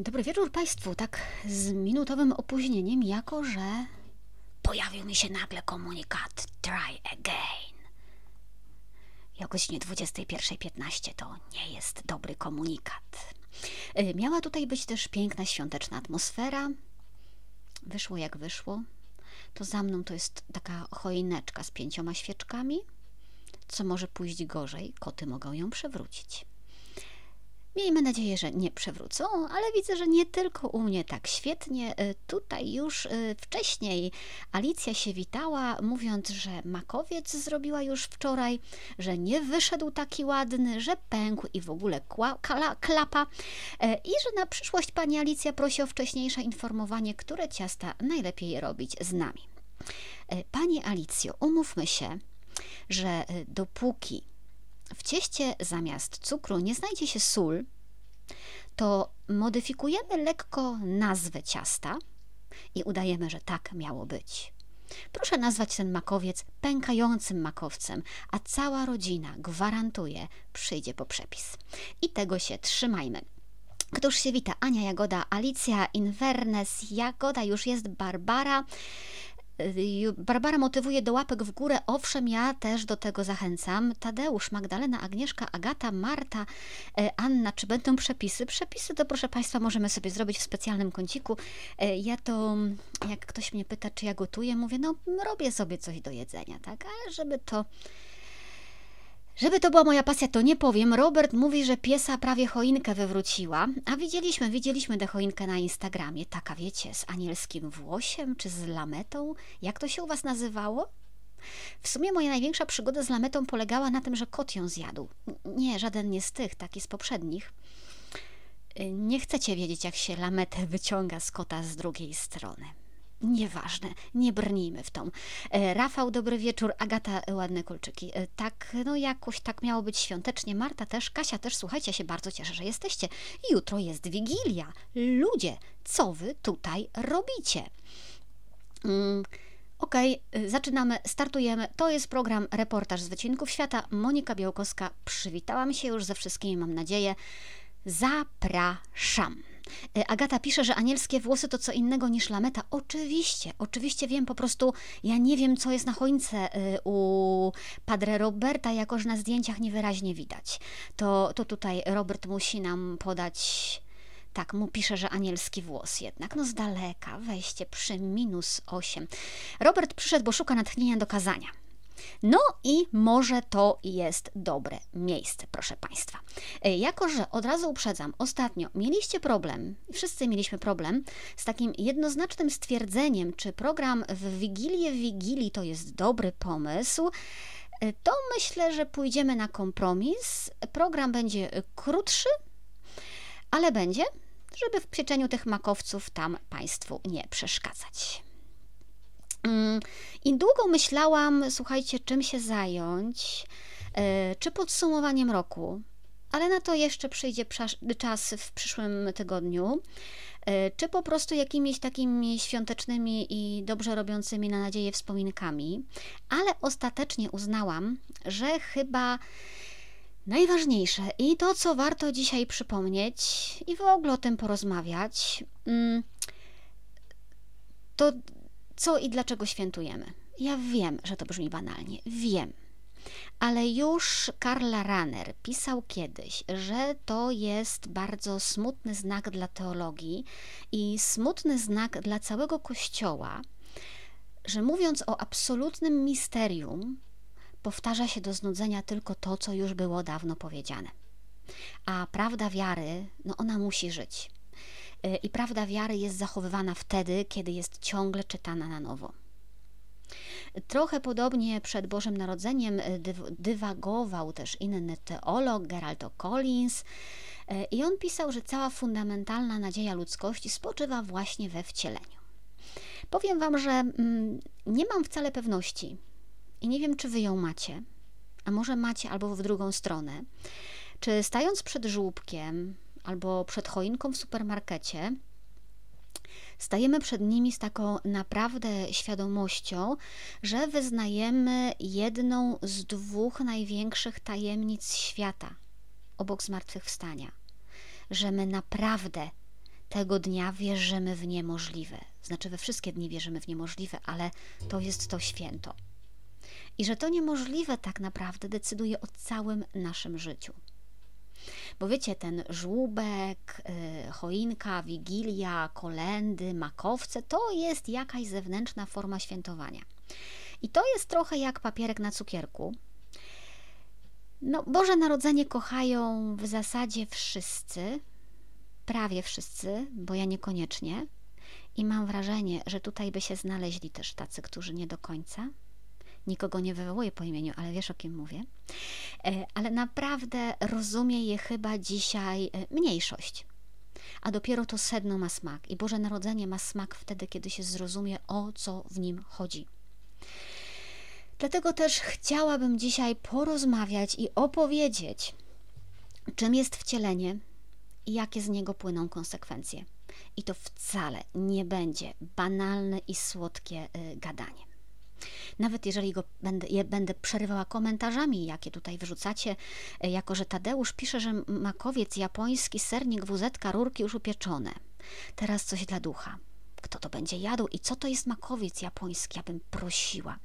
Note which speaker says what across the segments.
Speaker 1: Dobry wieczór Państwu. Tak z minutowym opóźnieniem, jako że pojawił mi się nagle komunikat Try again. I o godzinie 21.15 to nie jest dobry komunikat. Y, Miała tutaj być też piękna świąteczna atmosfera. Wyszło jak wyszło. To za mną to jest taka choineczka z pięcioma świeczkami. Co może pójść gorzej, koty mogą ją przewrócić. Miejmy nadzieję, że nie przewrócą, ale widzę, że nie tylko u mnie tak świetnie. Y, Tutaj już y, wcześniej Alicja się witała, mówiąc, że makowiec zrobiła już wczoraj, że nie wyszedł taki ładny, że pękł i w ogóle kła, kala, klapa. E, I że na przyszłość pani Alicja prosi o wcześniejsze informowanie, które ciasta najlepiej robić z nami. E, Pani Alicjo, umówmy się, że e, dopóki w cieście zamiast cukru nie znajdzie się sól, to modyfikujemy lekko nazwę ciasta i udajemy, że tak miało być. Proszę nazwać ten makowiec pękającym makowcem, a cała rodzina, gwarantuje, przyjdzie po przepis. I tego się trzymajmy. Któż się wita? Ania Jagoda, Alicja Invernes, Jagoda już jest Barbara. Y, Barbara motywuje do łapek w górę, owszem, ja też do tego zachęcam. Tadeusz, Magdalena, Agnieszka, Agata, Marta, e, Anna, czy będą przepisy? Przepisy to proszę Państwa możemy sobie zrobić w specjalnym kąciku. E, Ja to, jak ktoś mnie pyta, czy ja gotuję, mówię, no robię sobie coś do jedzenia, tak? Ale żeby to... Żeby to była moja pasja, to nie powiem. Robert mówi, że piesa prawie choinkę wywróciła, a widzieliśmy, widzieliśmy tę choinkę na Instagramie. Taka, wiecie, z anielskim włosiem czy z lametą. Jak to się u Was nazywało? W sumie moja największa przygoda z lametą polegała na tym, że kot ją zjadł. Nie, żaden nie z tych, taki z poprzednich. Y, Nie chcecie wiedzieć, jak się lametę wyciąga z kota z drugiej strony. Nieważne, nie brnijmy w tą. E, Rafał, dobry wieczór. Agata, e, ładne kolczyki. E, Tak, no jakoś tak miało być świątecznie. Marta też, Kasia też. Słuchajcie, się bardzo cieszę, że jesteście. Jutro jest Wigilia. Ludzie, co wy tutaj robicie? Mm, Okej, y, zaczynamy, startujemy. To jest program Reportaż z Wycinków Świata. Monika Białkowska. Przywitałam się już ze wszystkimi, mam nadzieję. Zapraszam. Y, Agata pisze, że anielskie włosy to co innego niż lameta. Oczywiście, oczywiście wiem, po prostu ja nie wiem, co jest na choince y, u Padre Roberta, jako że na zdjęciach niewyraźnie widać. To, to tutaj Robert musi nam podać. Tak, mu pisze, że anielski włos jednak. No z daleka, wejście przy minus 8. Robert przyszedł, bo szuka natchnienia do kazania. No i może to jest dobre miejsce, proszę Państwa. E, Jako, że od razu uprzedzam, ostatnio mieliście problem, wszyscy mieliśmy problem z takim jednoznacznym stwierdzeniem, czy program w Wigilię Wigilii to jest dobry pomysł, e, to myślę, że pójdziemy na kompromis. Program będzie krótszy, ale będzie, żeby w pieczeniu tych makowców tam Państwu nie przeszkadzać. Mm, I długo myślałam, słuchajcie, czym się zająć, e, czy podsumowaniem roku, ale na to jeszcze przyjdzie czas w przyszłym tygodniu, e, czy po prostu jakimiś takimi świątecznymi i dobrze robiącymi na nadzieję wspominkami, ale ostatecznie uznałam, że chyba najważniejsze i to, co warto dzisiaj przypomnieć i w ogóle o tym porozmawiać, mm, to co i dlaczego świętujemy. Ja wiem, że to brzmi banalnie, wiem. Ale już Karl Rahner pisał kiedyś, że to jest bardzo smutny znak dla teologii i smutny znak dla całego Kościoła, że mówiąc o absolutnym misterium, powtarza się do znudzenia tylko to, co już było dawno powiedziane. A prawda wiary, no ona musi żyć. Y, I prawda wiary jest zachowywana wtedy, kiedy jest ciągle czytana na nowo. Trochę podobnie przed Bożym Narodzeniem dyw- dywagował też inny teolog, Geraldo Collins, y, i on pisał, że cała fundamentalna nadzieja ludzkości spoczywa właśnie we wcieleniu. Powiem Wam, że mm, nie mam wcale pewności i nie wiem, czy Wy ją macie, a może macie albo w drugą stronę, czy stając przed żłóbkiem albo przed choinką w supermarkecie, stajemy przed nimi z taką naprawdę świadomością, że wyznajemy jedną z dwóch największych tajemnic świata obok zmartwychwstania. Że my naprawdę tego dnia wierzymy w niemożliwe. Znaczy, we wszystkie dni wierzymy w niemożliwe, ale to jest to święto. I że to niemożliwe tak naprawdę decyduje o całym naszym życiu. Bo wiecie, ten żłóbek, y, choinka, wigilia, kolendy, makowce to jest jakaś zewnętrzna forma świętowania. I to jest trochę jak papierek na cukierku. No, Boże Narodzenie kochają w zasadzie wszyscy, prawie wszyscy, bo ja niekoniecznie. I mam wrażenie, że tutaj by się znaleźli też tacy, którzy nie do końca. Nikogo nie wywołuję po imieniu, ale wiesz o kim mówię. E, ale naprawdę rozumie je chyba dzisiaj e, mniejszość. A dopiero to sedno ma smak. I Boże Narodzenie ma smak wtedy, kiedy się zrozumie, o co w nim chodzi. Dlatego też chciałabym dzisiaj porozmawiać i opowiedzieć, czym jest wcielenie i jakie z niego płyną konsekwencje. I to wcale nie będzie banalne i słodkie y, gadanie. Nawet jeżeli go będę, je będę przerywała komentarzami, jakie tutaj wyrzucacie, y, jako że Tadeusz pisze, że makowiec japoński, sernik, wuzetka, rurki już upieczone. Teraz coś dla ducha. Kto to będzie jadł i co to jest makowiec japoński? Ja bym prosiła.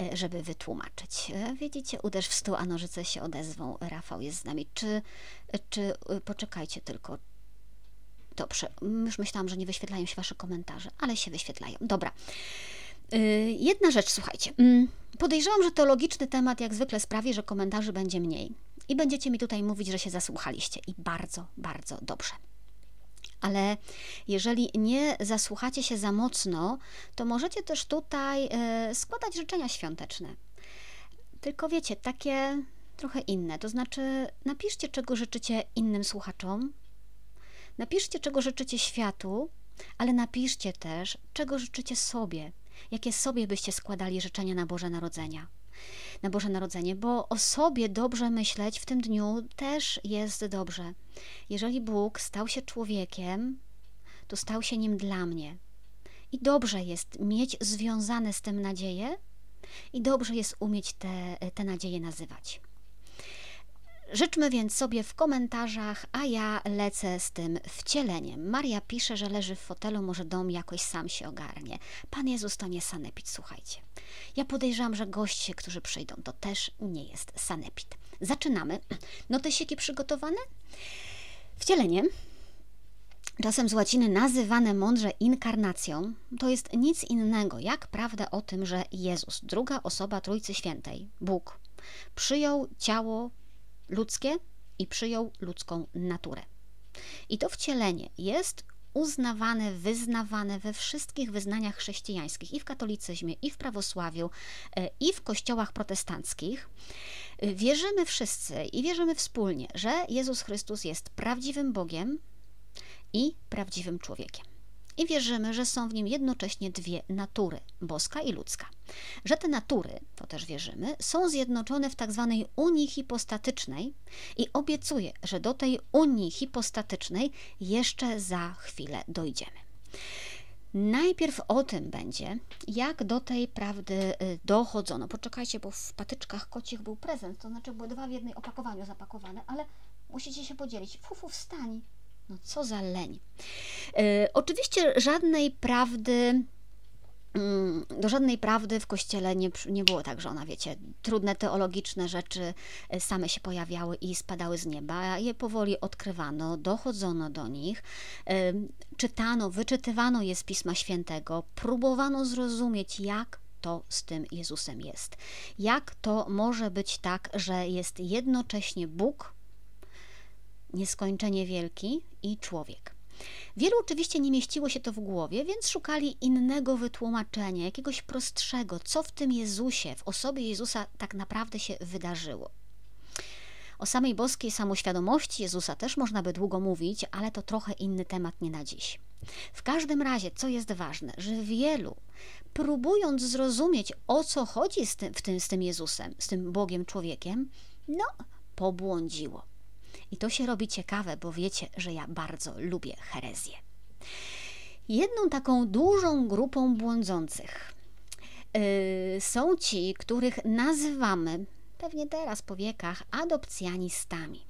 Speaker 1: E, żeby wytłumaczyć. E, widzicie, uderz w stół, a nożyce się odezwą. Rafał jest z nami. Czy, czy e, poczekajcie tylko. Dobrze, już myślałam, że nie wyświetlają się Wasze komentarze, ale się wyświetlają. Dobra. Jedna rzecz, słuchajcie. Mm, podejrzewam, że teologiczny temat jak zwykle sprawi, że komentarzy będzie mniej. I będziecie mi tutaj mówić, że się zasłuchaliście. I bardzo, bardzo dobrze ale jeżeli nie zasłuchacie się za mocno, to możecie też tutaj e, składać życzenia świąteczne. Tylko wiecie, takie trochę inne. To znaczy, napiszcie, czego życzycie innym słuchaczom, napiszcie, czego życzycie światu, ale napiszcie też, czego życzycie sobie, jakie sobie byście składali życzenia na Boże Narodzenia na Boże Narodzenie, bo o sobie dobrze myśleć w tym dniu też jest dobrze. Jeżeli Bóg stał się człowiekiem, to stał się nim dla mnie. I dobrze jest mieć związane z tym nadzieję, i dobrze jest umieć te, te nadzieje nazywać. Życzmy więc sobie w komentarzach, a ja lecę z tym wcieleniem. Maria pisze, że leży w fotelu, może dom jakoś sam się ogarnie. Pan Jezus to nie sanepid, słuchajcie. Ja podejrzewam, że goście, którzy przyjdą, to też nie jest sanepid. Zaczynamy. Notesiki przygotowane? Wcielenie czasem z łaciny nazywane mądrze inkarnacją, to jest nic innego jak prawda o tym, że Jezus, druga osoba Trójcy Świętej, Bóg, przyjął ciało ludzkie i przyjął ludzką naturę. I to wcielenie jest uznawane, wyznawane we wszystkich wyznaniach chrześcijańskich, i w katolicyzmie, i w prawosławiu, e, i w kościołach protestanckich. Wierzymy wszyscy i wierzymy wspólnie, że Jezus Chrystus jest prawdziwym Bogiem i prawdziwym człowiekiem i wierzymy, że są w nim jednocześnie dwie natury, boska i ludzka. Że te natury, to też wierzymy, są zjednoczone w tak zwanej unii hipostatycznej i obiecuję, że do tej unii hipostatycznej jeszcze za chwilę dojdziemy. Najpierw o tym będzie, jak do tej prawdy y, dochodzono. Poczekajcie, bo w patyczkach kocich był prezent, to znaczy były dwa w jednej opakowaniu zapakowane, ale musicie się podzielić. Fufu, wstań, no co za leń. E, oczywiście żadnej prawdy mm, do żadnej prawdy w kościele nie, nie było tak, że ona, wiecie, trudne teologiczne rzeczy e, same się pojawiały i spadały z nieba. Je powoli odkrywano, dochodzono do nich, e, czytano, wyczytywano je z Pisma Świętego, próbowano zrozumieć, jak to z tym Jezusem jest. Jak to może być tak, że jest jednocześnie Bóg, nieskończenie wielki i człowiek. Wielu oczywiście nie mieściło się to w głowie, więc szukali innego wytłumaczenia, jakiegoś prostszego, co w tym Jezusie, w osobie Jezusa tak naprawdę się wydarzyło. O samej boskiej samoświadomości Jezusa też można by długo mówić, ale to trochę inny temat nie na dziś. W każdym razie, co jest ważne, że wielu, próbując zrozumieć, o co chodzi z tym, w tym, z tym Jezusem, z tym Bogiem człowiekiem, no, pobłądziło. I to się robi ciekawe, bo wiecie, że ja bardzo lubię herezję. Jedną taką dużą grupą błądzących yy, są ci, których nazywamy, pewnie teraz po wiekach, adopcjanistami.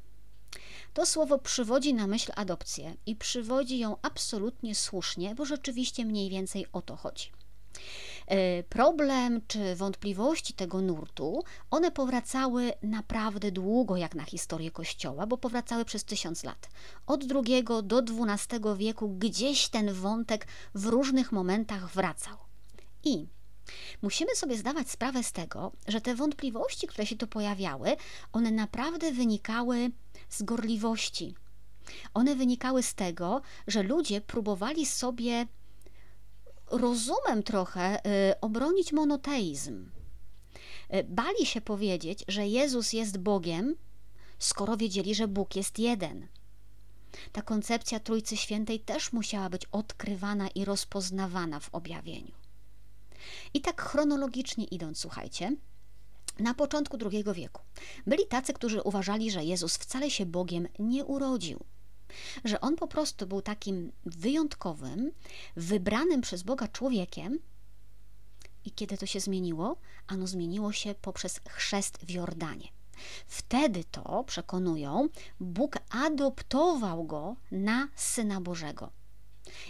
Speaker 1: To słowo przywodzi na myśl adopcję i przywodzi ją absolutnie słusznie, bo rzeczywiście mniej więcej o to chodzi. E, problem czy wątpliwości tego nurtu, one powracały naprawdę długo jak na historię Kościoła, bo powracały przez tysiąc lat. Od II do XII wieku gdzieś ten wątek w różnych momentach wracał. I Musimy sobie zdawać sprawę z tego, że te wątpliwości, które się tu pojawiały, one naprawdę wynikały z gorliwości. One wynikały z tego, że ludzie próbowali sobie rozumem trochę y, obronić monoteizm. Y, bali się powiedzieć, że Jezus jest Bogiem, skoro wiedzieli, że Bóg jest jeden. Ta koncepcja Trójcy Świętej też musiała być odkrywana i rozpoznawana w objawieniu. I tak chronologicznie idąc, słuchajcie, na początku II wieku byli tacy, którzy uważali, że Jezus wcale się Bogiem nie urodził że on po prostu był takim wyjątkowym, wybranym przez Boga człowiekiem. I kiedy to się zmieniło? Ano zmieniło się poprzez chrzest w Jordanie. Wtedy to, przekonują, Bóg adoptował go na Syna Bożego.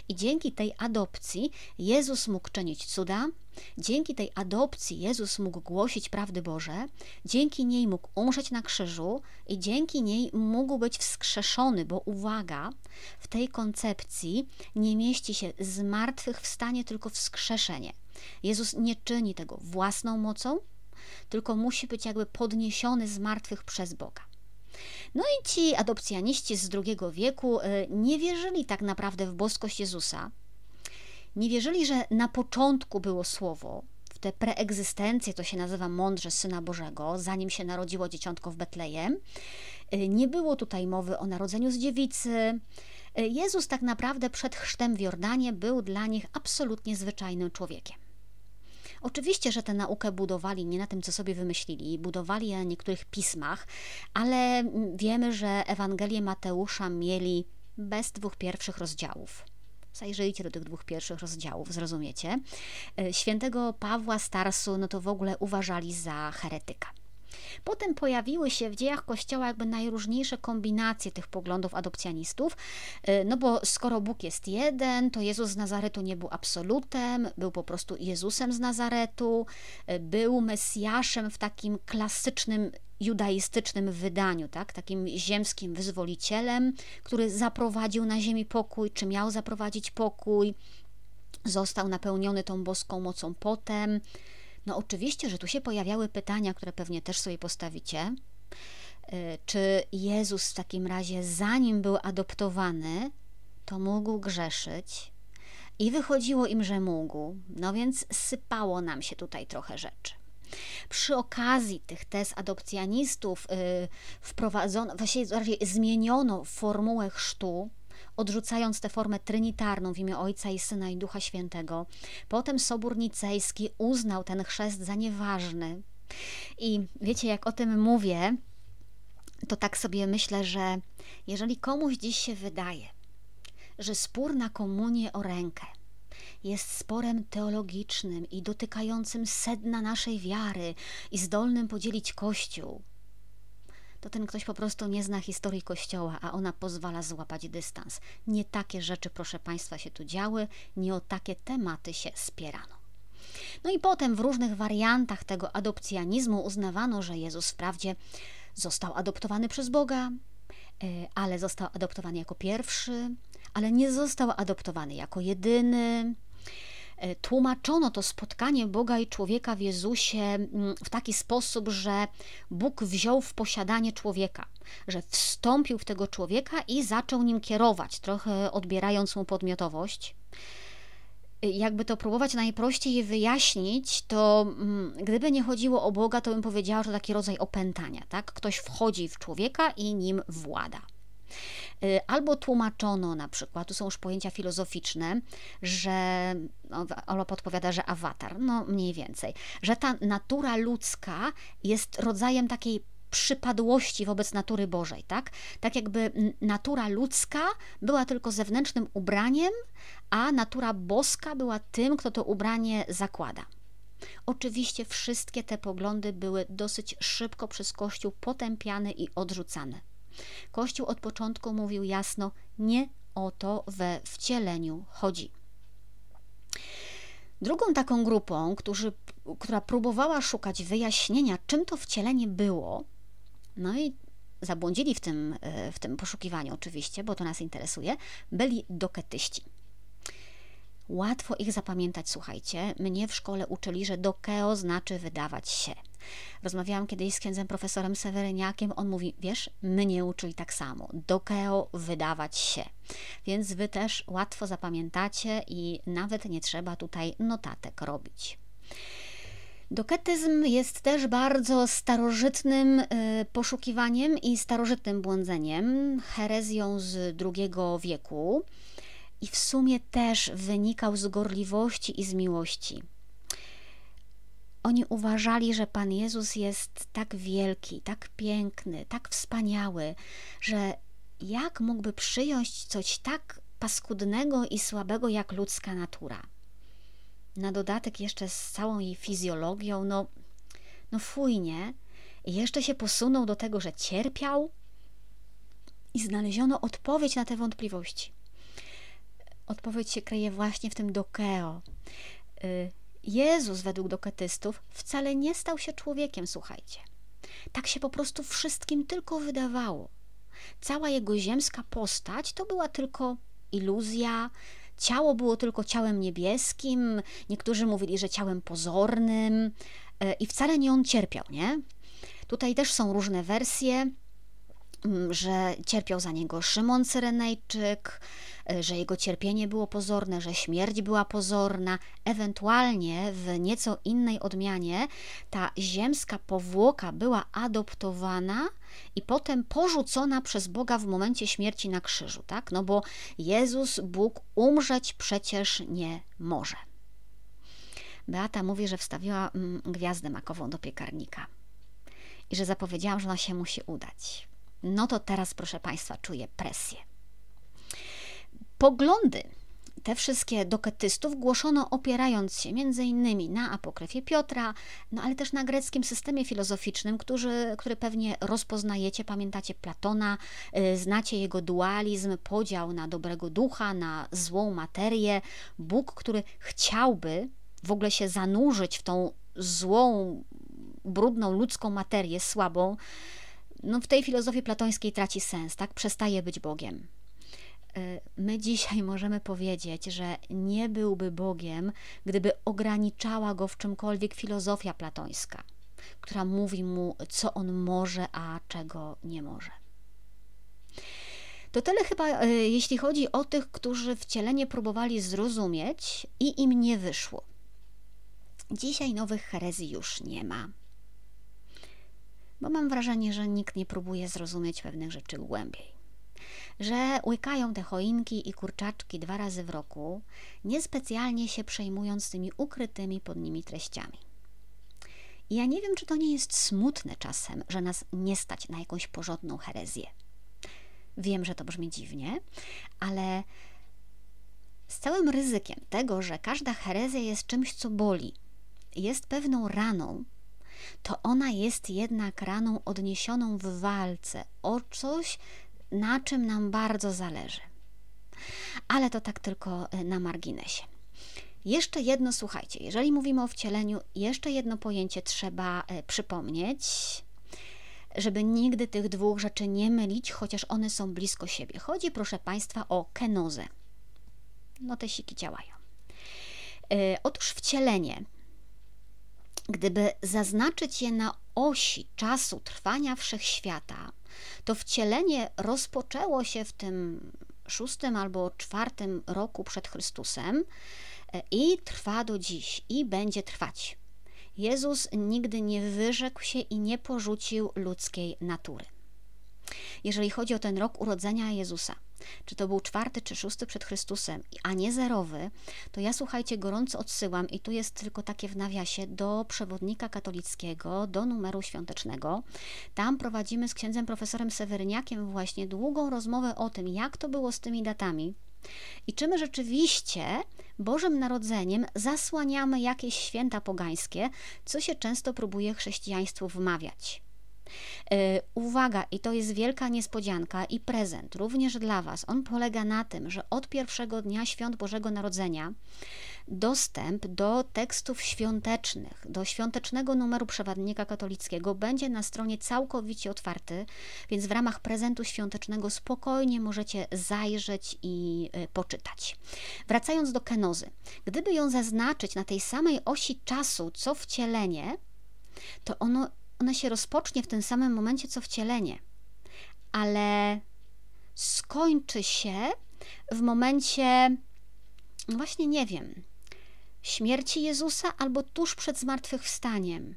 Speaker 1: I dzięki tej adopcji Jezus mógł czynić cuda, dzięki tej adopcji Jezus mógł głosić prawdy Boże, dzięki niej mógł umrzeć na krzyżu i dzięki niej mógł być wskrzeszony, bo uwaga, w tej koncepcji nie mieści się zmartwychwstanie, tylko wskrzeszenie. Jezus nie czyni tego własną mocą, tylko musi być jakby podniesiony z martwych przez Boga. No i ci adopcjaniści z II wieku e, nie wierzyli tak naprawdę w boskość Jezusa. Nie wierzyli, że na początku było słowo, w tę preegzystencję, to się nazywa mądrze Syna Bożego, zanim się narodziło dzieciątko w Betlejem. E, nie było tutaj mowy o narodzeniu z dziewicy. E, Jezus tak naprawdę przed chrztem w Jordanie był dla nich absolutnie zwyczajnym człowiekiem. Oczywiście, że tę naukę budowali nie na tym, co sobie wymyślili, budowali je na niektórych pismach, ale wiemy, że Ewangelię Mateusza mieli bez dwóch pierwszych rozdziałów. Zajrzyjcie do tych dwóch pierwszych rozdziałów, zrozumiecie. E, świętego Pawła Starsu, no to w ogóle uważali za heretyka. Potem pojawiły się w dziejach Kościoła jakby najróżniejsze kombinacje tych poglądów adopcjanistów, y, no bo skoro Bóg jest jeden, to Jezus z Nazaretu nie był absolutem, był po prostu Jezusem z Nazaretu, y, był Mesjaszem w takim klasycznym judaistycznym wydaniu, tak? takim ziemskim wyzwolicielem, który zaprowadził na ziemi pokój, czy miał zaprowadzić pokój, został napełniony tą boską mocą potem. No oczywiście, że tu się pojawiały pytania, które pewnie też sobie postawicie. Y, czy Jezus w takim razie, zanim był adoptowany, to mógł grzeszyć? I wychodziło im, że mógł, no więc sypało nam się tutaj trochę rzeczy. Przy okazji tych tez adopcjanistów yy, wprowadzono, właściwie zmieniono formułę chrztu, odrzucając tę formę trinitarną w imię Ojca i Syna i Ducha Świętego. Potem Sobór Nicejski uznał ten chrzest za nieważny. I wiecie, jak o tym mówię, to tak sobie myślę, że jeżeli komuś dziś się wydaje, że spór na komunię o rękę jest sporem teologicznym i dotykającym sedna naszej wiary i zdolnym podzielić Kościół, to ten ktoś po prostu nie zna historii Kościoła, a ona pozwala złapać dystans. Nie takie rzeczy, proszę Państwa, się tu działy, nie o takie tematy się spierano. No i potem w różnych wariantach tego adopcjanizmu uznawano, że Jezus wprawdzie został adoptowany przez Boga, e, ale został adoptowany jako pierwszy, ale nie został adoptowany jako jedyny, tłumaczono to spotkanie Boga i człowieka w Jezusie mm, w taki sposób, że Bóg wziął w posiadanie człowieka, że wstąpił w tego człowieka i zaczął nim kierować, trochę odbierając mu podmiotowość e, jakby to próbować najprościej wyjaśnić, to mm, gdyby nie chodziło o Boga, to bym powiedziała, że taki rodzaj opętania, tak? Ktoś wchodzi w człowieka i nim włada. Y, albo tłumaczono na przykład, tu są już pojęcia filozoficzne, że Ola podpowiada, że awatar, no mniej więcej, że ta natura ludzka jest rodzajem takiej przypadłości wobec natury Bożej, tak? Tak jakby natura ludzka była tylko zewnętrznym ubraniem, a natura boska była tym, kto to ubranie zakłada. Oczywiście wszystkie te poglądy były dosyć szybko przez Kościół potępiane i odrzucane. Kościół od początku mówił jasno: nie o to we wcieleniu chodzi. Drugą taką grupą, którzy, która próbowała szukać wyjaśnienia, czym to wcielenie było, no i zabłądzili w tym, w tym poszukiwaniu oczywiście, bo to nas interesuje, byli doketyści. Łatwo ich zapamiętać, słuchajcie. Mnie w szkole uczyli, że dokeo znaczy wydawać się. Rozmawiałam kiedyś z księdzem profesorem Seweryniakiem, on mówi, wiesz, mnie uczyli tak samo. Dokeo wydawać się. Więc wy też łatwo zapamiętacie i nawet nie trzeba tutaj notatek robić. Doketyzm jest też bardzo starożytnym y, poszukiwaniem i starożytnym błądzeniem, herezją z II wieku i w sumie też wynikał z gorliwości i z miłości. Oni uważali, że Pan Jezus jest tak wielki, tak piękny, tak wspaniały, że jak mógłby przyjąć coś tak paskudnego i słabego jak ludzka natura. Na dodatek jeszcze z całą jej fizjologią, no, no fujnie. I jeszcze się posunął do tego, że cierpiał i znaleziono odpowiedź na te wątpliwości. Odpowiedź się kryje właśnie w tym dokeo. Y, Jezus według doketystów wcale nie stał się człowiekiem, słuchajcie. Tak się po prostu wszystkim tylko wydawało. Cała jego ziemska postać to była tylko iluzja, ciało było tylko ciałem niebieskim, niektórzy mówili, że ciałem pozornym y, i wcale nie on cierpiał, nie? Tutaj też są różne wersje. Mm, że cierpiał za niego Szymon Cyrenejczyk, y, że jego cierpienie było pozorne, że śmierć była pozorna, ewentualnie w nieco innej odmianie ta ziemska powłoka była adoptowana i potem porzucona przez Boga w momencie śmierci na krzyżu, tak? No bo Jezus, Bóg, umrzeć przecież nie może. Beata mówi, że wstawiła mm, gwiazdę makową do piekarnika i że zapowiedziałam, że ona się musi udać no to teraz, proszę Państwa, czuję presję. Poglądy te wszystkie doketystów głoszono opierając się innymi na apokryfie Piotra, no ale też na greckim systemie filozoficznym, który, który pewnie rozpoznajecie, pamiętacie Platona, yy, znacie jego dualizm, podział na dobrego ducha, na złą materię, Bóg, który chciałby w ogóle się zanurzyć w tą złą, brudną ludzką materię, słabą, no w tej filozofii platońskiej traci sens, tak? Przestaje być Bogiem. Y, my dzisiaj możemy powiedzieć, że nie byłby Bogiem, gdyby ograniczała go w czymkolwiek filozofia platońska, która mówi mu, co on może, a czego nie może. To tyle chyba, y, jeśli chodzi o tych, którzy wcielenie próbowali zrozumieć i im nie wyszło. Dzisiaj nowych herezji już nie ma bo mam wrażenie, że nikt nie próbuje zrozumieć pewnych rzeczy głębiej. Że łykają te choinki i kurczaczki dwa razy w roku, niespecjalnie się przejmując tymi ukrytymi pod nimi treściami. I ja nie wiem, czy to nie jest smutne czasem, że nas nie stać na jakąś porządną herezję. Wiem, że to brzmi dziwnie, ale z całym ryzykiem tego, że każda herezja jest czymś, co boli, jest pewną raną, to ona jest jednak raną odniesioną w walce o coś, na czym nam bardzo zależy. Ale to tak tylko e, na marginesie. Jeszcze jedno, słuchajcie, jeżeli mówimy o wcieleniu, jeszcze jedno pojęcie trzeba e, przypomnieć, żeby nigdy tych dwóch rzeczy nie mylić, chociaż one są blisko siebie. Chodzi, proszę Państwa, o kenozę. No te siki działają. E, otóż wcielenie Gdyby zaznaczyć je na osi czasu trwania wszechświata, to wcielenie rozpoczęło się w tym szóstym albo czwartym roku przed Chrystusem e, i trwa do dziś i będzie trwać. Jezus nigdy nie wyrzekł się i nie porzucił ludzkiej natury. Jeżeli chodzi o ten rok urodzenia Jezusa, czy to był czwarty czy szósty przed Chrystusem, a nie zerowy, to ja słuchajcie, gorąco odsyłam, i tu jest tylko takie w nawiasie, do przewodnika katolickiego, do numeru świątecznego. Tam prowadzimy z księdzem profesorem Seweryniakiem właśnie długą rozmowę o tym, jak to było z tymi datami. I czy my rzeczywiście Bożym Narodzeniem zasłaniamy jakieś święta pogańskie, co się często próbuje chrześcijaństwu wmawiać. E, uwaga, i to jest wielka niespodzianka i prezent również dla Was. On polega na tym, że od pierwszego dnia świąt Bożego Narodzenia dostęp do tekstów świątecznych, do świątecznego numeru przewodnika katolickiego będzie na stronie całkowicie otwarty, więc w ramach prezentu świątecznego spokojnie możecie zajrzeć i e, poczytać. Wracając do kenozy, gdyby ją zaznaczyć na tej samej osi czasu, co wcielenie, to ono ona się rozpocznie w tym samym momencie co wcielenie, ale skończy się w momencie, no właśnie nie wiem, śmierci Jezusa albo tuż przed zmartwychwstaniem.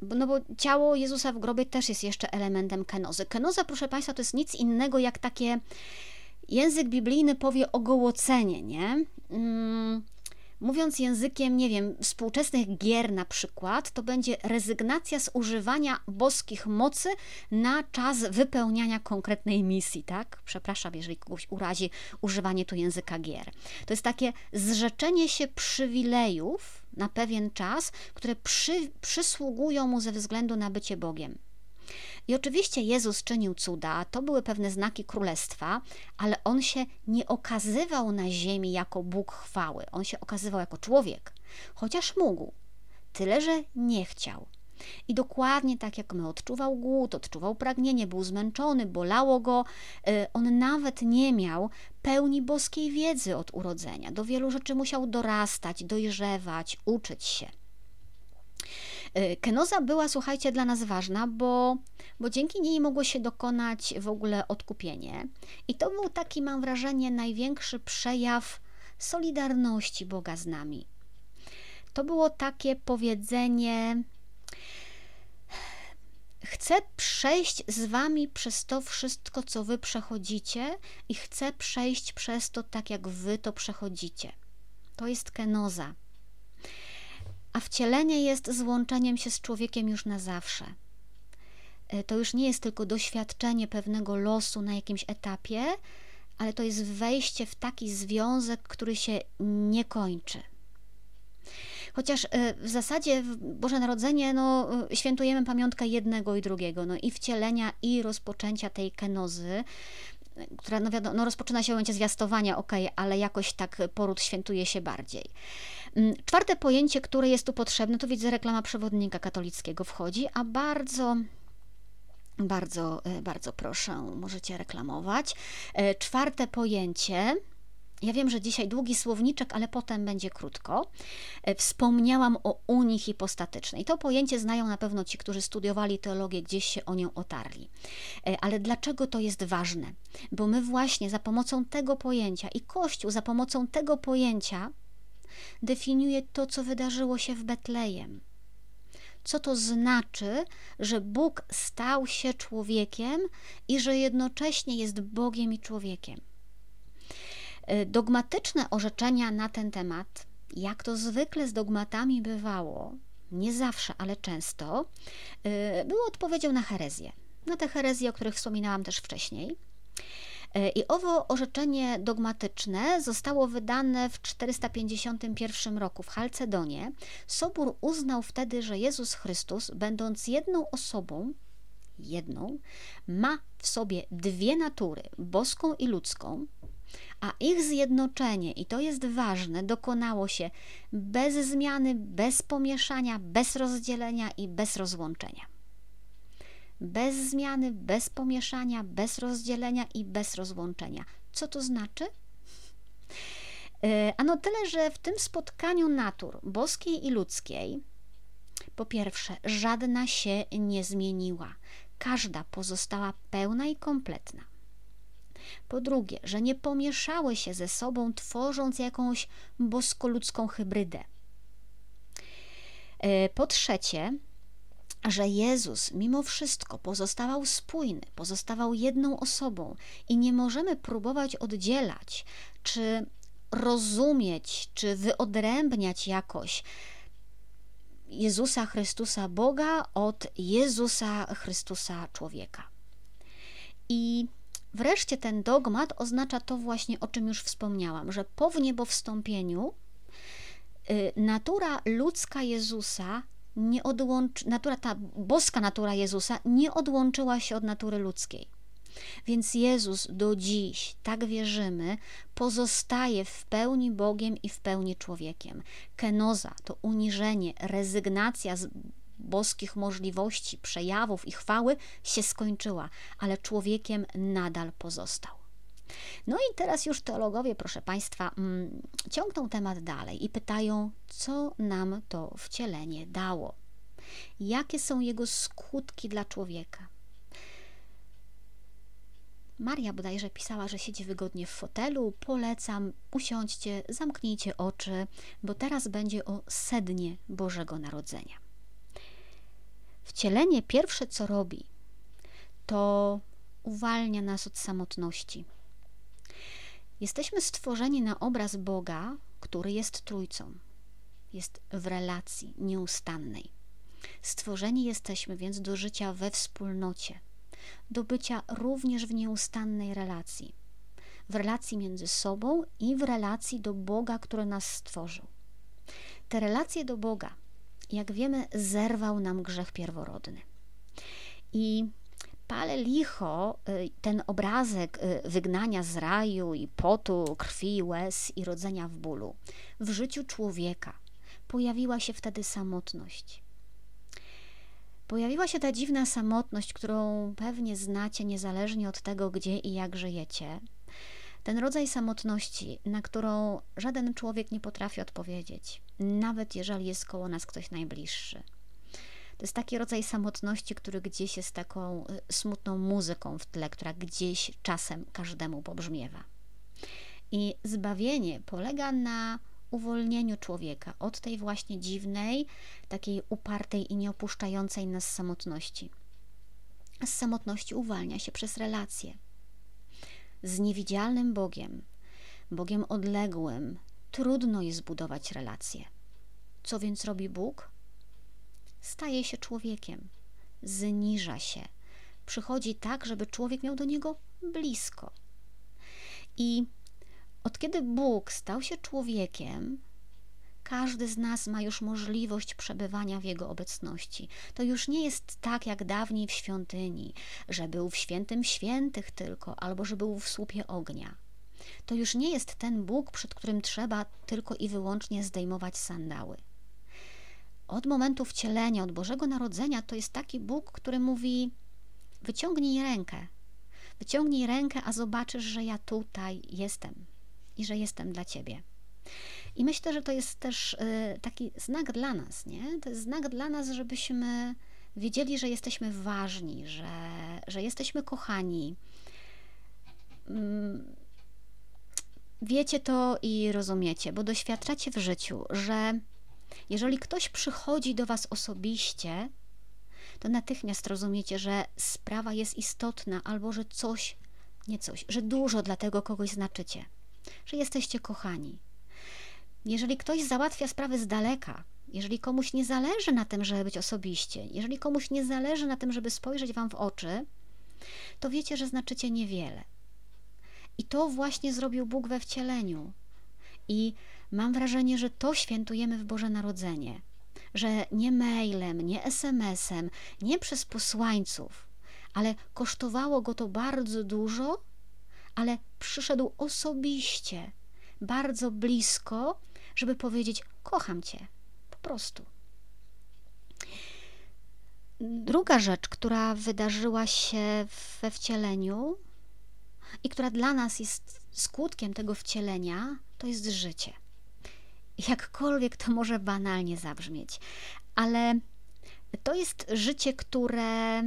Speaker 1: No bo ciało Jezusa w grobie też jest jeszcze elementem kenozy. Kenoza, proszę Państwa, to jest nic innego jak takie, język biblijny powie ogołocenie, nie? Mówiąc językiem, nie wiem, współczesnych gier na przykład, to będzie rezygnacja z używania boskich mocy na czas wypełniania konkretnej misji, tak? Przepraszam, jeżeli kogoś urazi używanie tu języka gier. To jest takie zrzeczenie się przywilejów na pewien czas, które przy, przysługują mu ze względu na bycie Bogiem. I oczywiście Jezus czynił cuda, to były pewne znaki królestwa, ale on się nie okazywał na ziemi jako Bóg chwały, on się okazywał jako człowiek, chociaż mógł, tyle że nie chciał. I dokładnie tak jak my odczuwał głód, odczuwał pragnienie, był zmęczony, bolało go, y, on nawet nie miał pełni boskiej wiedzy od urodzenia. Do wielu rzeczy musiał dorastać, dojrzewać, uczyć się. Y, kenoza była, słuchajcie, dla nas ważna, bo, bo dzięki niej mogło się dokonać w ogóle odkupienie. I to był taki, mam wrażenie, największy przejaw solidarności Boga z nami. To było takie powiedzenie: Chcę przejść z wami przez to wszystko, co wy przechodzicie, i chcę przejść przez to tak, jak wy to przechodzicie. To jest kenoza a wcielenie jest złączeniem się z człowiekiem już na zawsze. E, to już nie jest tylko doświadczenie pewnego losu na jakimś etapie, ale to jest wejście w taki związek, który się nie kończy. Chociaż e, w zasadzie w Boże Narodzenie no, e, świętujemy pamiątkę jednego i drugiego, no, i wcielenia, i rozpoczęcia tej kenozy, która no, wiadomo, no, rozpoczyna się w momencie zwiastowania, ok, ale jakoś tak poród świętuje się bardziej. Mm, czwarte pojęcie, które jest tu potrzebne, to widzę reklama przewodnika katolickiego wchodzi, a bardzo bardzo, e, bardzo proszę, możecie reklamować. E, czwarte pojęcie. Ja wiem, że dzisiaj długi słowniczek, ale potem będzie krótko. E, wspomniałam o unii hipostatycznej. To pojęcie znają na pewno ci, którzy studiowali teologię, gdzieś się o nią otarli. Ale dlaczego to jest ważne? Bo my właśnie za pomocą tego pojęcia i Kościół za pomocą tego pojęcia definiuje to, co wydarzyło się w Betlejem. Co to znaczy, że Bóg stał się człowiekiem i że jednocześnie jest Bogiem i człowiekiem? E, dogmatyczne orzeczenia na ten temat, jak to zwykle z dogmatami bywało, nie zawsze, ale często, e, było odpowiedzią na herezję. Na te herezje, o których wspominałam też wcześniej. E, I owo orzeczenie dogmatyczne zostało wydane w 451 roku w Halcedonie. Sobór uznał wtedy, że Jezus Chrystus, będąc jedną osobą, jedną, ma w sobie dwie natury, boską i ludzką, a ich zjednoczenie, i to jest ważne, dokonało się bez zmiany, bez pomieszania, bez rozdzielenia i bez rozłączenia bez zmiany, bez pomieszania, bez rozdzielenia i bez rozłączenia. Co to znaczy? E, ano tyle, że w tym spotkaniu natur boskiej i ludzkiej, po pierwsze, żadna się nie zmieniła, każda pozostała pełna i kompletna. Po drugie, że nie pomieszały się ze sobą, tworząc jakąś bosko-ludzką hybrydę. E, po trzecie, że Jezus mimo wszystko pozostawał spójny, pozostawał jedną osobą i nie możemy próbować oddzielać, czy rozumieć, czy wyodrębniać jakoś Jezusa Chrystusa Boga od Jezusa Chrystusa człowieka. I wreszcie ten dogmat oznacza to właśnie, o czym już wspomniałam, że po wniebowstąpieniu y, natura ludzka Jezusa nie odłączy, natura, ta boska natura Jezusa nie odłączyła się od natury ludzkiej. Więc Jezus do dziś, tak wierzymy, pozostaje w pełni Bogiem i w pełni człowiekiem. Kenoza to uniżenie, rezygnacja z boskich możliwości, przejawów i chwały się skończyła, ale człowiekiem nadal pozostał. No i teraz już teologowie, proszę Państwa, mm, ciągną temat dalej i pytają, co nam to wcielenie dało? Jakie są jego skutki dla człowieka? Maria bodajże pisała, że siedzi wygodnie w fotelu. Polecam, usiądźcie, zamknijcie oczy, bo teraz będzie o sednie Bożego Narodzenia. Wcielenie pierwsze, co robi, to uwalnia nas od samotności. Jesteśmy stworzeni na obraz Boga, który jest Trójcą. Jest w relacji nieustannej. Stworzeni jesteśmy więc do życia we wspólnocie, do bycia również w nieustannej relacji. W relacji między sobą i w relacji do Boga, który nas stworzył. Te relacje do Boga, jak wiemy, zerwał nam grzech pierworodny. I pale licho, y, ten obrazek y, wygnania z raju i potu, krwi, łez i rodzenia w bólu. W życiu człowieka pojawiła się wtedy samotność. Pojawiła się ta dziwna samotność, którą pewnie znacie niezależnie od tego, gdzie i jak żyjecie. Ten rodzaj samotności, na którą żaden człowiek nie potrafi odpowiedzieć, nawet jeżeli jest koło nas ktoś najbliższy. To jest taki rodzaj samotności, który gdzieś jest taką y, smutną muzyką w tle, która gdzieś czasem każdemu pobrzmiewa. I zbawienie polega na uwolnieniu człowieka od tej właśnie dziwnej, takiej upartej i nieopuszczającej nas samotności. Z samotności uwalnia się przez relacje. Z niewidzialnym Bogiem, Bogiem odległym, trudno jest zbudować relacje. Co więc robi Bóg? Staje się człowiekiem, zniża się, przychodzi tak, żeby człowiek miał do niego blisko. I od kiedy Bóg stał się człowiekiem, każdy z nas ma już możliwość przebywania w Jego obecności. To już nie jest tak jak dawniej w świątyni, że był w świętym świętych tylko, albo że był w słupie ognia. To już nie jest ten Bóg, przed którym trzeba tylko i wyłącznie zdejmować sandały. Od momentu wcielenia, od Bożego Narodzenia, to jest taki Bóg, który mówi: Wyciągnij rękę, wyciągnij rękę, a zobaczysz, że ja tutaj jestem i że jestem dla ciebie. I myślę, że to jest też y, taki znak dla nas, nie? To jest znak dla nas, żebyśmy wiedzieli, że jesteśmy ważni, że, że jesteśmy kochani. Mm, wiecie to i rozumiecie, bo doświadczacie w życiu, że jeżeli ktoś przychodzi do Was osobiście, to natychmiast rozumiecie, że sprawa jest istotna albo że coś, nie coś, że dużo dla tego kogoś znaczycie że jesteście kochani. Jeżeli ktoś załatwia sprawy z daleka, jeżeli komuś nie zależy na tym, żeby być osobiście, jeżeli komuś nie zależy na tym, żeby spojrzeć wam w oczy, to wiecie, że znaczycie niewiele. I to właśnie zrobił Bóg we wcieleniu. I mam wrażenie, że to świętujemy w Boże Narodzenie. Że nie mailem, nie SMS-em, nie przez posłańców, ale kosztowało go to bardzo dużo, ale przyszedł osobiście, bardzo blisko, żeby powiedzieć: Kocham cię, po prostu. Druga rzecz, która wydarzyła się we wcieleniu i która dla nas jest skutkiem tego wcielenia, to jest życie. Jakkolwiek to może banalnie zabrzmieć, ale to jest życie, które,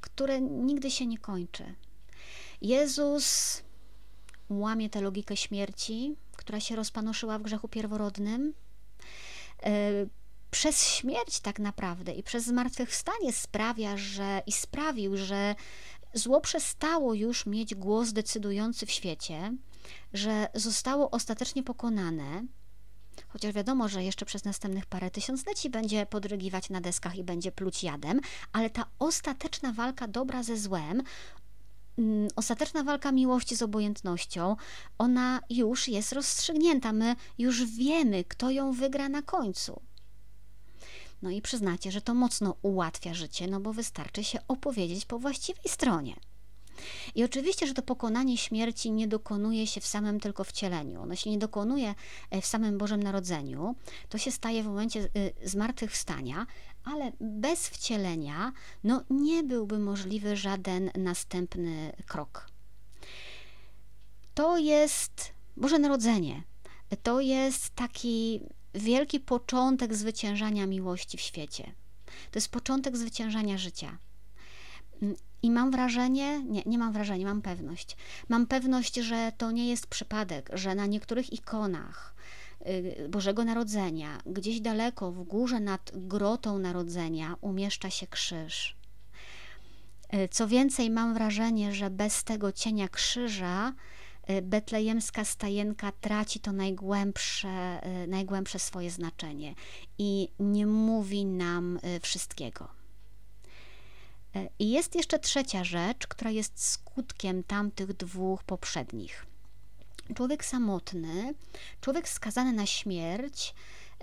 Speaker 1: które nigdy się nie kończy. Jezus łamie tę logikę śmierci, która się rozpanoszyła w grzechu pierworodnym. E, przez śmierć tak naprawdę i przez zmartwychwstanie sprawia, że i sprawił, że zło przestało już mieć głos decydujący w świecie, że zostało ostatecznie pokonane, chociaż wiadomo, że jeszcze przez następnych parę tysiącleci będzie podrygiwać na deskach i będzie pluć jadem, ale ta ostateczna walka dobra ze złem Mm, ostateczna walka miłości z obojętnością, ona już jest rozstrzygnięta. My już wiemy, kto ją wygra na końcu. No i przyznacie, że to mocno ułatwia życie, no bo wystarczy się opowiedzieć po właściwej stronie. I oczywiście, że to pokonanie śmierci nie dokonuje się w samym tylko wcieleniu. Ono się nie dokonuje e, w samym Bożym Narodzeniu. To się staje w momencie y, zmartwychwstania, ale bez wcielenia no, nie byłby możliwy żaden następny krok. To jest Boże Narodzenie. To jest taki wielki początek zwyciężania miłości w świecie. To jest początek zwyciężania życia. I mam wrażenie, nie, nie mam wrażenia, mam pewność. Mam pewność, że to nie jest przypadek, że na niektórych ikonach y, Bożego Narodzenia, gdzieś daleko w górze nad grotą Narodzenia, umieszcza się krzyż. Y, co więcej, mam wrażenie, że bez tego cienia krzyża y, betlejemska stajenka traci to najgłębsze, najgłębsze swoje znaczenie i nie mówi nam wszystkiego. I jest jeszcze trzecia rzecz, która jest skutkiem tamtych dwóch poprzednich. Człowiek samotny, człowiek skazany na śmierć,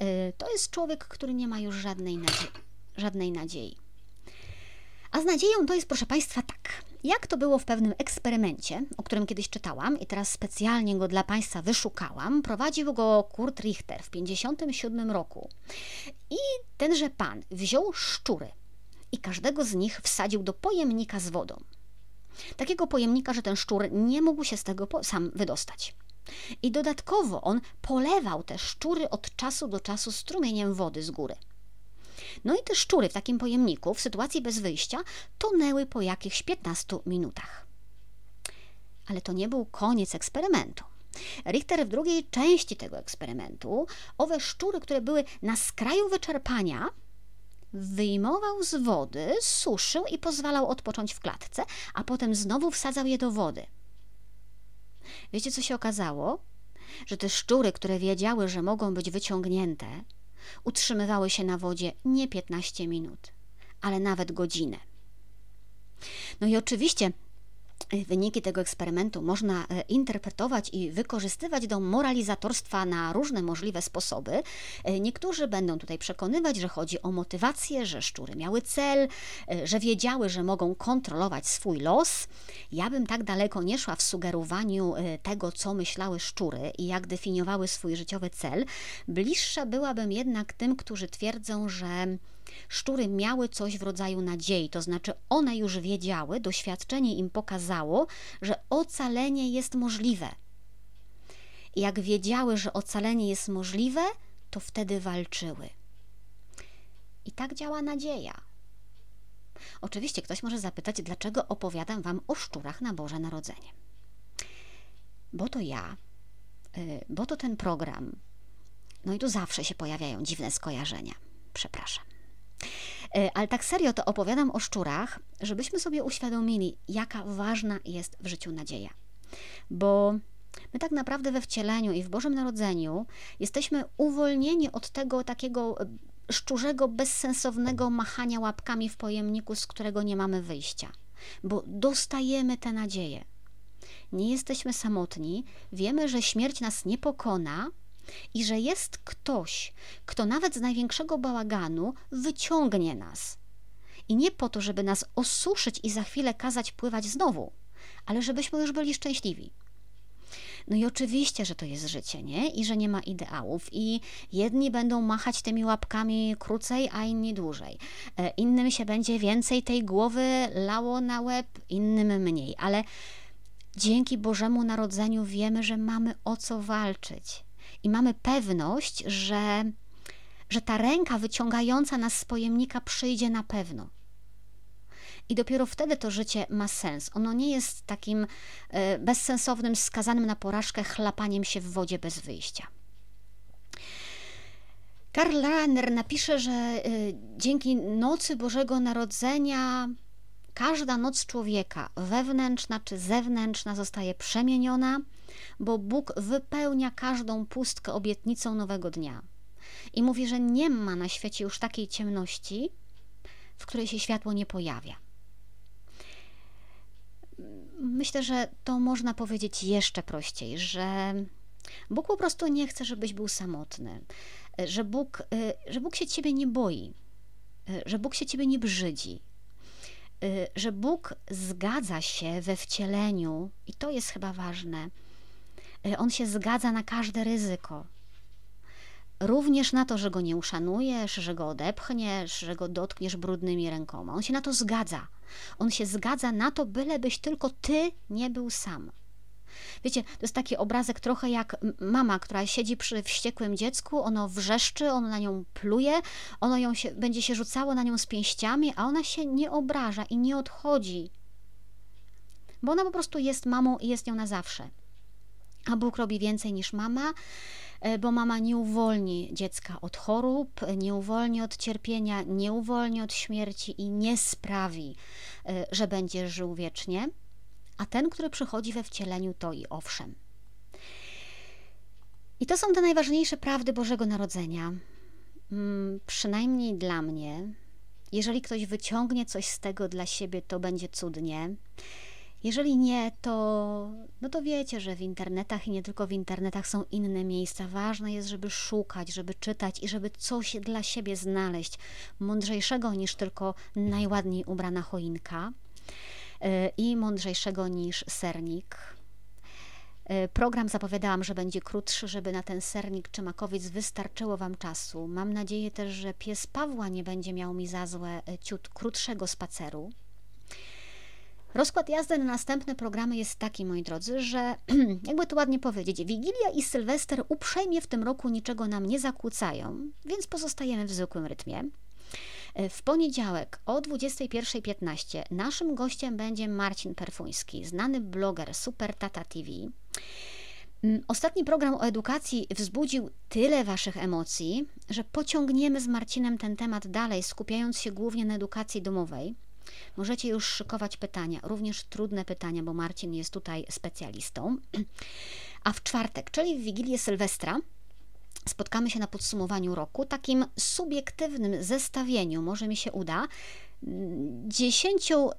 Speaker 1: y, to jest człowiek, który nie ma już żadnej nadziei. Żadnej nadziei. A z nadzieją to jest, proszę Państwa, tak. Jak to było w pewnym eksperymencie, o którym kiedyś czytałam i teraz specjalnie go dla Państwa wyszukałam, prowadził go Kurt Richter w 1957 roku. I tenże pan wziął szczury, i każdego z nich wsadził do pojemnika z wodą. Takiego pojemnika, że ten szczur nie mógł się z tego sam wydostać. I dodatkowo on polewał te szczury od czasu do czasu strumieniem wody z góry. No i te szczury w takim pojemniku, w sytuacji bez wyjścia, tonęły po jakichś 15 minutach. Ale to nie był koniec eksperymentu. Richter w drugiej części tego eksperymentu owe szczury, które były na skraju wyczerpania, wyjmował z wody, suszył i pozwalał odpocząć w klatce, a potem znowu wsadzał je do wody. Wiecie, co się okazało? Że te szczury, które wiedziały, że mogą być wyciągnięte, utrzymywały się na wodzie nie 15 minut, ale nawet godzinę. No i oczywiście Wyniki tego eksperymentu można e, interpretować i wykorzystywać do moralizatorstwa na różne możliwe sposoby. E, niektórzy będą tutaj przekonywać, że chodzi o motywację, że szczury miały cel, e, że wiedziały, że mogą kontrolować swój los. Ja bym tak daleko nie szła w sugerowaniu tego, co myślały szczury i jak definiowały swój życiowy cel. Bliższa byłabym jednak tym, którzy twierdzą, że Szczury miały coś w rodzaju nadziei, to znaczy one już wiedziały, doświadczenie im pokazało, że ocalenie jest możliwe. Jak wiedziały, że ocalenie jest możliwe, to wtedy walczyły. I tak działa nadzieja. Oczywiście ktoś może zapytać, dlaczego opowiadam Wam o szczurach na Boże Narodzenie. Bo to ja, y, bo to ten program. No i tu zawsze się pojawiają dziwne skojarzenia. Przepraszam. E, ale tak serio to opowiadam o szczurach, żebyśmy sobie uświadomili, jaka ważna jest w życiu nadzieja. Bo my tak naprawdę we wcieleniu i w Bożym Narodzeniu jesteśmy uwolnieni od tego takiego e, szczurzego, bezsensownego machania łapkami w pojemniku, z którego nie mamy wyjścia, bo dostajemy tę nadzieję. Nie jesteśmy samotni, wiemy, że śmierć nas nie pokona, i że jest ktoś, kto nawet z największego bałaganu wyciągnie nas. I nie po to, żeby nas osuszyć i za chwilę kazać pływać znowu, ale żebyśmy już byli szczęśliwi. No i oczywiście, że to jest życie, nie? I że nie ma ideałów. I jedni będą machać tymi łapkami krócej, a inni dłużej. E, innym się będzie więcej tej głowy lało na łeb, innym mniej. Ale dzięki Bożemu Narodzeniu wiemy, że mamy o co walczyć i mamy pewność, że, że ta ręka wyciągająca nas z pojemnika przyjdzie na pewno. I dopiero wtedy to życie ma sens. Ono nie jest takim e, bezsensownym, skazanym na porażkę chlapaniem się w wodzie bez wyjścia. Karl Rahner napisze, że e, dzięki nocy Bożego Narodzenia każda noc człowieka, wewnętrzna czy zewnętrzna, zostaje przemieniona bo Bóg wypełnia każdą pustkę obietnicą nowego dnia. I mówi, że nie ma na świecie już takiej ciemności, w której się światło nie pojawia. Myślę, że to można powiedzieć jeszcze prościej, że Bóg po prostu nie chce, żebyś był samotny, że Bóg, że Bóg się ciebie nie boi, że Bóg się ciebie nie brzydzi, że Bóg zgadza się we wcieleniu, i to jest chyba ważne. On się zgadza na każde ryzyko. Również na to, że go nie uszanujesz, że go odepchniesz, że go dotkniesz brudnymi rękoma. On się na to zgadza. On się zgadza na to, bylebyś tylko ty nie był sam. Wiecie, to jest taki obrazek trochę jak mama, która siedzi przy wściekłym dziecku, ono wrzeszczy, ono na nią pluje, ono ją się, będzie się rzucało na nią z pięściami, a ona się nie obraża i nie odchodzi. Bo ona po prostu jest mamą i jest nią na zawsze. A Bóg robi więcej niż mama, e, bo mama nie uwolni dziecka od chorób, nie uwolni od cierpienia, nie uwolni od śmierci i nie sprawi, e, że będzie żył wiecznie a ten, który przychodzi we wcieleniu, to i owszem. I to są te najważniejsze prawdy Bożego Narodzenia. Hmm, przynajmniej dla mnie. Jeżeli ktoś wyciągnie coś z tego dla siebie, to będzie cudnie. Jeżeli nie, to, no to wiecie, że w internetach i nie tylko w internetach są inne miejsca. Ważne jest, żeby szukać, żeby czytać i żeby coś dla siebie znaleźć mądrzejszego niż tylko najładniej ubrana choinka i mądrzejszego niż sernik. E, program zapowiadałam, że będzie krótszy, żeby na ten sernik czy makowiec wystarczyło Wam czasu. Mam nadzieję też, że pies Pawła nie będzie miał mi za złe e, ciut krótszego spaceru. Rozkład jazdy na następne programy jest taki, moi drodzy, że jakby to ładnie powiedzieć, Wigilia i Sylwester uprzejmie w tym roku niczego nam nie zakłócają, więc pozostajemy w zwykłym rytmie. E, w poniedziałek o 21.15 naszym gościem będzie Marcin Perfuński, znany bloger Super Tata TV. Mm, ostatni program o edukacji wzbudził tyle Waszych emocji, że pociągniemy z Marcinem ten temat dalej, skupiając się głównie na edukacji domowej. Możecie już szykować pytania, również trudne pytania, bo Marcin jest tutaj specjalistą. A w czwartek, czyli w Wigilię Sylwestra, spotkamy się na podsumowaniu roku, takim subiektywnym zestawieniu, może mi się uda, dziesięciu y,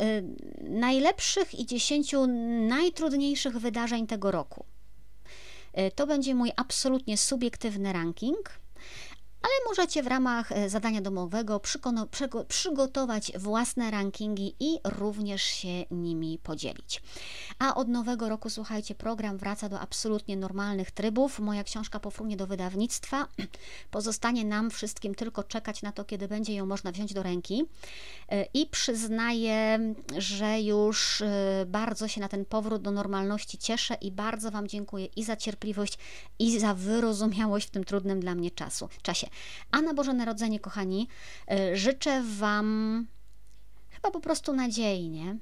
Speaker 1: najlepszych i dziesięciu najtrudniejszych wydarzeń tego roku. Y, to będzie mój absolutnie subiektywny ranking ale możecie w ramach e, zadania domowego przygotować własne rankingi i również się nimi podzielić. A od nowego roku, słuchajcie, program wraca do absolutnie normalnych trybów. Moja książka pofrunie do wydawnictwa. Pozostanie nam wszystkim tylko czekać na to, kiedy będzie ją można wziąć do ręki. E, I przyznaję, że już e, bardzo się na ten powrót do normalności cieszę i bardzo Wam dziękuję i za cierpliwość, i za wyrozumiałość w tym trudnym dla mnie czasu, czasie. A na Boże Narodzenie, kochani, e, życzę Wam chyba po prostu nadziei, nie?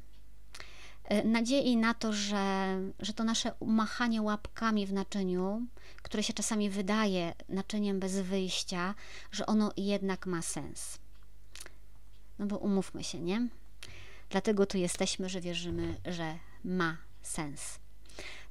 Speaker 1: E, nadziei na to, że, że to nasze machanie łapkami w naczyniu, które się czasami wydaje naczyniem bez wyjścia, że ono jednak ma sens. No bo umówmy się, nie? Dlatego tu jesteśmy, że wierzymy, że ma sens.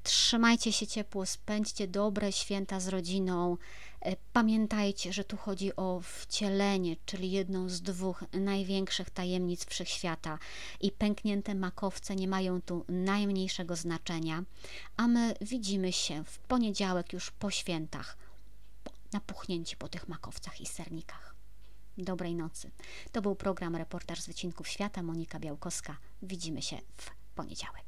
Speaker 1: Trzymajcie się ciepło, spędźcie dobre święta z rodziną. E, pamiętajcie, że tu chodzi o wcielenie, czyli jedną z dwóch największych tajemnic wszechświata i pęknięte makowce nie mają tu najmniejszego znaczenia, a my widzimy się w poniedziałek już po świętach, napuchnięci po tych makowcach i sernikach. Dobrej nocy. To był program Reportaż z Wycinków Świata. Monika Białkowska. Widzimy się w poniedziałek.